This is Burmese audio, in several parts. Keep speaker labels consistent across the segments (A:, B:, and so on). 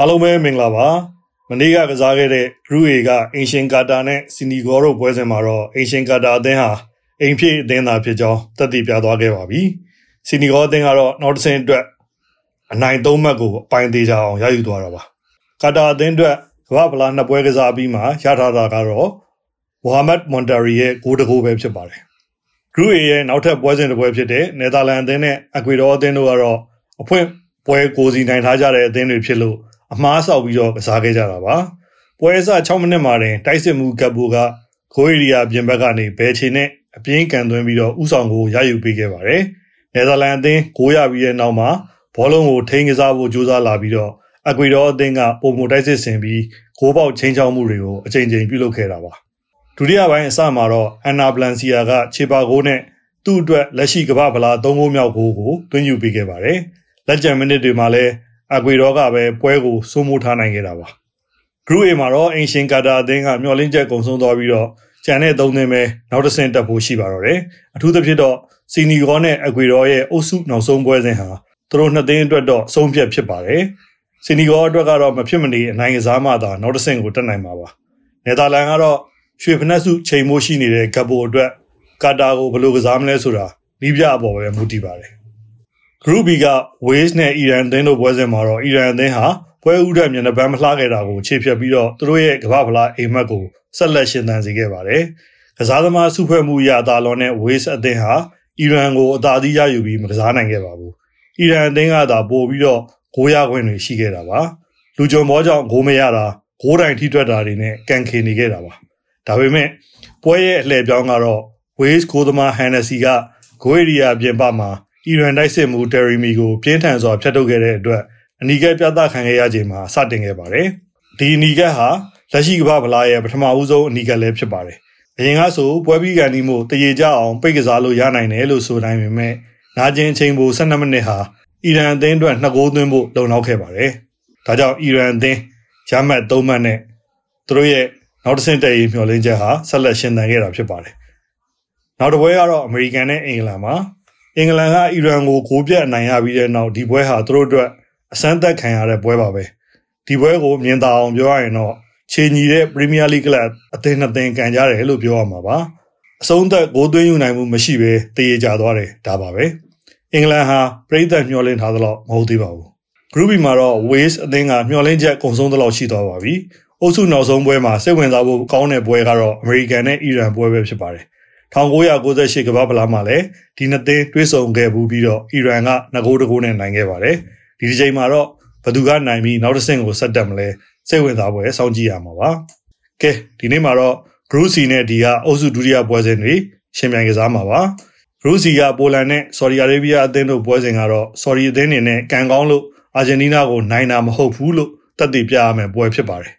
A: အားလုံးပဲမင်္ဂလာပါမနေ့ကကစားခဲ့တဲ့ Group A ကအင်ရှင်ကာတာနဲ့စီနီဂေါတို့ပွဲစဉ်မှာတော့အင်ရှင်ကာတာအသင်းဟာအိမ်ဖြစ်အသင်းသာဖြစ်ကြောင်းသက်သေပြသွားခဲ့ပါပြီစီနီဂေါအသင်းကတော့နောက်တစ်ဆင့်အတွက်အနိုင်သုံးမှတ်ကိုအပိုင်သေးကြအောင်ရယူသွားတာပါကာတာအသင်းအတွက်ကမ္ဘာဖလားနှစ်ပွဲကစားပြီးမှရထားတာကတော့မိုဟာမက်မွန်တာရီရဲ့ဂိုးတကိုးပဲဖြစ်ပါတယ် Group A ရဲ့နောက်ထပ်ပွဲစဉ်တစ်ပွဲဖြစ်တဲ့နယ်သာလန်အသင်းနဲ့အကွေဒေါအသင်းတို့ကတော့အဖွင့်ပွဲကိုစီနိုင်ထားကြတဲ့အသင်းတွေဖြစ်လို့ အမားဆောက်ပြီးတော့ကစားခဲ့ကြတာပါပွဲအစ6မိနစ်မှာတင်တိုက်စစ်မှုကပ်ဘူကဂိုးရီယာပြင်ဘက်ကနေဘယ်ချေနဲ့အပြင်းကန်သွင်းပြီးတော့ဥဆောင်ကိုရယူပေးခဲ့ပါတယ်နယ်သာလန်အသင်းဂိုးရပြီးတဲ့နောက်မှာဘောလုံးကိုထိန်းကစားဖို့ကြိုးစားလာပြီးတော့အကွေဒေါအသင်းကပုံမတိုက်စစ်ဆင်ပြီးဂိုးပေါက်ချင်းချောင်းမှုတွေကိုအချိန်ချင်းပြုလုပ်ခဲ့တာပါဒုတိယပိုင်းအစမှာတော့အန်နာဘလန်စီယာကခြေပါဂိုးနဲ့သူ့အတွက်လက်ရှိကမ္ဘာဗလာ၃ဂိုးမြောက်ဂိုးကိုတွင်းယူပေးခဲ့ပါတယ်လက်ကျန်မိနစ်တွေမှာလည်း အကွေတော့ကပဲပွဲကိုစိုးမိုးထားနိုင်ခဲ့တာပါ Group A မှာတော့အင်ရှင်ကာတာအသင်းကမျှော်လင့်ချက်ကုံဆုံးသွားပြီးတော့ကျန်တဲ့သုံးသင်းပဲနောက်တစ်ဆင့်တက်ဖို့ရှိပါတော့တယ်အထူးသဖြင့်တော့စီနီဂေါနဲ့အကွေတော့ရဲ့အုပ်စုနောက်ဆုံးပွဲစဉ်ဟာသူတို့နှစ်သင်းအတွက်တော့အဆုံးဖြတ်ဖြစ်ပါတယ်စီနီဂေါအတွက်ကတော့မဖြစ်မနေအနိုင်ကစားမှသာနောက်တစ်ဆင့်ကိုတက်နိုင်မှာပါနယ်သာလန်ကတော့ရွှေဖနက်စုချိန်မိုးရှိနေတဲ့ဂပ်ဘိုအတွက်ကာတာကိုဘယ်လိုကစားမလဲဆိုတာနီးပြအပေါ်ပဲမူတည်ပါတယ် Group B က Wales နဲ့ Iran အသင်းတို့ပွဲစဉ်မှာတော့ Iran အသင်းဟာပွဲဥဒက်မျက်နှာပန်းမလှခဲ့တာကိုခြေဖြတ်ပြီးတော့သူတို့ရဲ့ကမ္ဘာဖလားအိမ်မက်ကိုဆက်လက်ရှင်သန်စေခဲ့ပါတယ်။ကစားသမားစုဖွဲ့မှုရအသာလွန်တဲ့ Wales အသင်းဟာအီရန်ကိုအသာစီးရယူပြီးမကစားနိုင်ခဲ့ပါဘူး။အီရန်အသင်းကသာပို့ပြီးတော့ဂိုးရခွင့်တွေရှိခဲ့တာပါ။လူကြုံဘောကြောင့်ဂိုးမရတာဂိုးတိုင်ထိထွက်တာတွေနဲ့ကန်ခေနေခဲ့တာပါ။ဒါပေမဲ့ပွဲရဲ့အလှည့်ပြောင်းကတော့ Wales ဂိုးသမား Hennessy ကဂိုးရီယာပြင်ပမှာ အီရန်တိုက်စစ်မှုတယ်ရီမီကိုပြင်းထန်စွာဖျက်ထုတ်ခဲ့တဲ့အတွက်အနီကက်ပြသခံခဲ့ရချိန်မှာစတင်ခဲ့ပါတယ်။ဒီအနီကက်ဟာလက်ရှိကမ္ဘာဗလာရဲ့ပထမဦးဆုံးအနီကက်လည်းဖြစ်ပါတယ်။အရင်ကဆိုပွဲပြီးကန်ဒီမို့တရေကြအောင်ပိတ်ကစားလို့ရနိုင်တယ်လို့ဆိုနိုင်ပေမဲ့နာကျင်ချိန်ပို12မိနစ်ဟာအီရန်အသင်းအတွက်နှစ်ဂိုးသွင်းဖို့လုံလောက်ခဲ့ပါတယ်။ဒါကြောင့်အီရန်အသင်းရမှတ်3မှတ်နဲ့သူတို့ရဲ့နောက်တစ်ဆင့်တည်ရေးမျှော်လင့်ချက်ဟာဆက်လက်ရှင်သန်ခဲ့တာဖြစ်ပါတယ်။နောက်တစ်ပွဲကတော့အမေရိကန်နဲ့အင်္ဂလန်မှာ အင်္ဂလန်ကအီရန်ကိုဂိုးပြတ်အနိုင်ရပြီးတဲ့နောက်ဒီပွဲဟာသူတို့အတွက်အစမ်းသက်ခံရတဲ့ပွဲပါပဲဒီပွဲကိုမြင်သာအောင်ပြောရရင်တော့ခြေညီတဲ့ပရီးမီးယားလိကလပ်အသင်းနှစ်သင်းကန်ကြတယ်လို့ပြောရမှာပါအဆုံးသက်ဂိုးသွင်းယူနိုင်မှုမရှိဘဲတည်ရကြသွားတယ်ဒါပါပဲအင်္ဂလန်ဟာပြည်သက်မျှော်လင့်ထားသလောက်မဟုတ်သေးပါဘူး Group B မှာတော့ Wales အသင်းကမျှော်လင့်ချက်ကုန်ဆုံးသလောက်ရှိသွားပါပြီအုပ်စုနောက်ဆုံးပွဲမှာစိတ်ဝင်စားဖို့ကောင်းတဲ့ပွဲကတော့ American နဲ့ Iran ပွဲပဲဖြစ်ပါတယ် 1998ကမ္ဘာဖလားမှာလည်းဒီနှစ်သင်းတွဲဆုံခဲ့ဘူးပြီးတော့အီရန်ကငကိုးတကိုးနဲ့နိုင်ခဲ့ပါတယ်ဒီဒီချိန်မှာတော့ဘသူကနိုင်ပြီးနောက်တစ်ဆင့်ကိုဆက်တက်မလဲစိတ်ဝင်စားပွဲစောင့်ကြည့်ရမှာပါကဲဒီနေ့မှာတော့ Group C နဲ့ဒီကအုပ်စုဒုတိယပွဲစဉ်တွေရှင်ပြိုင်ကစားမှာပါ Group C ကပိုလန်နဲ့ Saudi Arabia အသင်းတို့ပွဲစဉ်ကတော့ Saudi အသင်းနေနဲ့ကန်ကောင်းလို့အာဂျင်တီးနားကိုနိုင်တာမဟုတ်ဘူးလို့သက်သေပြရမယ်ပွဲဖြစ်ပါတယ်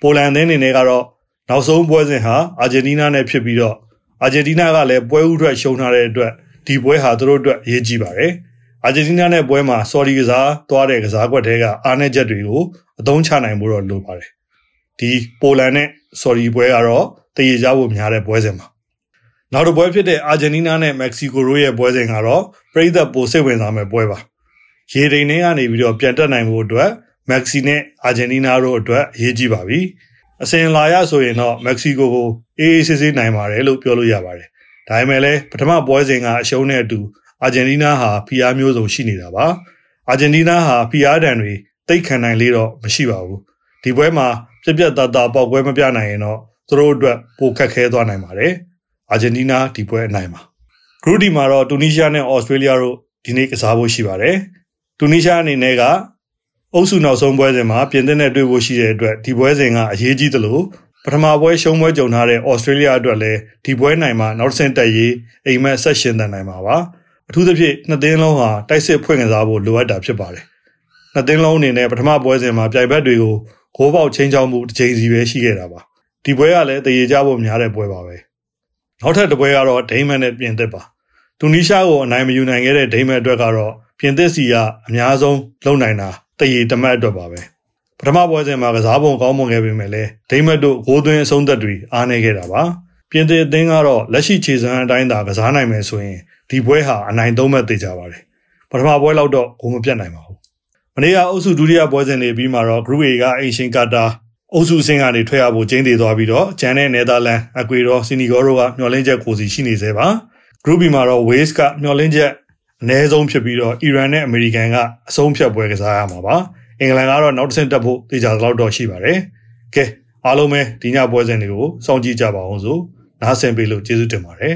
A: ပိုလန်အသင်းနေနဲ့ကတော့နောက်ဆုံးပွဲစဉ်ဟာအာဂျင်တီးနားနဲ့ဖြစ်ပြီးတော့ အာဂျင်တီးနားကလည်းပွဲဥထွက်ရှုံးထားတဲ့အတွက်ဒီပွဲဟာသူတို့အတွက်အရေးကြီးပါတယ်။အာဂျင်တီးနားနဲ့ပွဲမှာဆော်ဒီကစားသွားတဲ့ကစားကွက်တွေကအားနည်းချက်တွေကိုအသုံးချနိုင်ဖို့တော့လိုပါတယ်။ဒီပိုလန်နဲ့ဆော်ဒီပွဲကတော့တည်ရကြဖို့များတဲ့ပွဲစဉ်ပါ။နောက်တစ်ပွဲဖြစ်တဲ့အာဂျင်တီးနားနဲ့မက္ကဆီကိုတို့ရဲ့ပွဲစဉ်ကတော့ပြည်သက်ပိုစိတ်ဝင်စားမယ့်ပွဲပါ။ရေဒိန်တွေကနေပြီးတော့ပြန်တက်နိုင်ဖို့အတွက်မက္ကဆီနဲ့အာဂျင်တီးနားတို့အတွက်အရေးကြီးပါပြီ။ အစဉ်လာရဆိုရင်တော့မက္ကဆီကိုကိုအေးအေးဆေးဆေးနိုင်ပါတယ်လို့ပြောလို့ရပါတယ်။ဒါပေမဲ့လည်းပထမပွဲစဉ်ကအရှုံးနဲ့အတူအာဂျင်တီးနားဟာဖိအားမျိုးစုံရှိနေတာပါ။အာဂျင်တီးနားဟာဖိအားဒဏ်တွေတိတ်ခံနိုင်လေတော့မရှိပါဘူး။ဒီပွဲမှာပြက်ပြက်သားသားပေါက်ပွဲမပြနိုင်ရင်တော့သူတို့အတွက်ပိုခက်ခဲသွားနိုင်ပါတယ်။အာဂျင်တီးနားဒီပွဲအနိုင်ပါ။ဂရုဒီမှာတော့တူနီးရှားနဲ့ဩစတြေးလျတို့ဒီနေ့ကစားဖို့ရှိပါတယ်။တူနီးရှားအနေနဲ့က အုပ်စုနောက်ဆုံးပွဲစဉ်မှာပြင်သစ်နဲ့တွေ့ဖို့ရှိတဲ့အတွက်ဒီပွဲစဉ်ကအရေးကြီးသလိုပထမပွဲရှုံးပွဲကြုံထားတဲ့ဩစတြေးလျအတွက်လည်းဒီပွဲနိုင်မှာနောက်ဆင့်တက်ရေးအိမ်မက်ဆက်ရှင်တန်နိုင်မှာပါအထူးသဖြင့်နှစ်သင်းလုံးဟာတိုက်စစ်ဖွင့်ကစားဖို့လိုအပ်တာဖြစ်ပါတယ်နှစ်သင်းလုံးအနေနဲ့ပထမပွဲစဉ်မှာပြိုင်ဘက်တွေကိုဂိုးပေါက်ချင်းချောင်းမှုတစ်ချိန်စီပဲရှိခဲ့တာပါဒီပွဲကလည်းတည်ရကြဖို့များတဲ့ပွဲပါပဲနောက်ထပ်တစ်ပွဲကတော့ဒိမန်နဲ့ပြင်သစ်ပါတူနီးရှားကိုအနိုင်မယူနိုင်ခဲ့တဲ့ဒိမန်အတွက်ကတော့ပြင်သစ်စီကအများဆုံးလုံနိုင်တာ တရေတမတ်အတွက်ပါပဲပထမပွဲစဉ်မှာကစားပုံကောင်းမွန်ခဲ့ပေမဲ့လည်းဒိမတ်တို့ဂိုးသွင်းအဆုံးသက်တွေအားနည်းခဲ့တာပါပြင်သစ်အသင်းကတော့လက်ရှိခြေစမ်းအတိုင်းသာကစားနိုင်မယ်ဆိုရင်ဒီပွဲဟာအနိုင်သုံးမဲ့သေးကြပါတယ်ပထမပွဲလောက်တော့ဂိုးမပြတ်နိုင်ပါဘူးမနေ့ကအုပ်စုဒုတိယပွဲစဉ်တွေပြီးမှာတော့ Group A ကအင်ရှင်ကာတာအုပ်စုအဆင့်ကနေထွက်ရဖို့ကျင်းတည်သွားပြီးတော့ဂျန်နဲ့နယ်သာလန်အကွေရောစီနီဂေါတို့ကမျှော်လင့်ချက်ကိုစီရှိနေသေးပါ Group B မှာတော့ Wales ကမျှော်လင့်ချက် အနည်းဆုံးဖြစ်ပြီးတော့အီရန်နဲ့အမေရိကန်ကအဆုံးဖြတ်ပွဲကစားရမှာပါအင်္ဂလန်ကတော့နောက်တစ်ဆင့်တက်ဖို့တေချာတော့တော့ရှိပါတယ်ကဲအားလုံးပဲဒီညပွဲစဉ်တွေကိုစောင့်ကြည့်ကြပါအောင်စို့နားဆင်ပေးလို့ကျေးဇူးတင်ပါတယ်